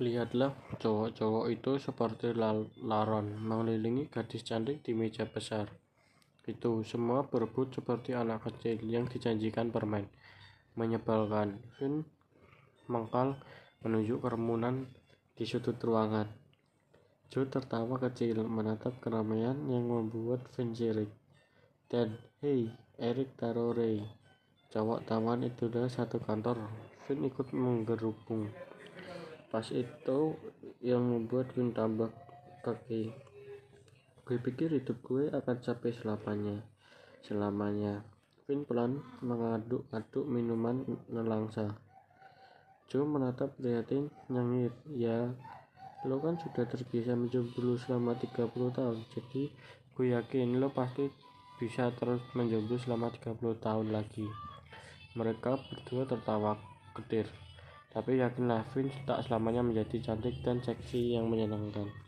Lihatlah, cowok-cowok itu seperti laron mengelilingi gadis cantik di meja besar. Itu semua berebut seperti anak kecil yang dijanjikan permen. Menyebalkan. Finn mengkal menunjuk kerumunan di sudut ruangan. Joe tertawa kecil menatap keramaian yang membuat Finn sirik. Dan, hei, Eric Tarore. Cowok taman itu adalah satu kantor. Finn ikut menggerubung. Pas itu yang membuat Vin tambah kaki. Gue pikir hidup gue akan capek selamanya. Selamanya. Vin pelan mengaduk-aduk minuman nelangsa. Joe menatap liatin nyengir. Ya, lo kan sudah terbiasa menjomblo selama 30 tahun. Jadi gue yakin lo pasti bisa terus menjomblo selama 30 tahun lagi. Mereka berdua tertawa getir. Tapi yakinlah Vince tak selamanya menjadi cantik dan seksi yang menyenangkan.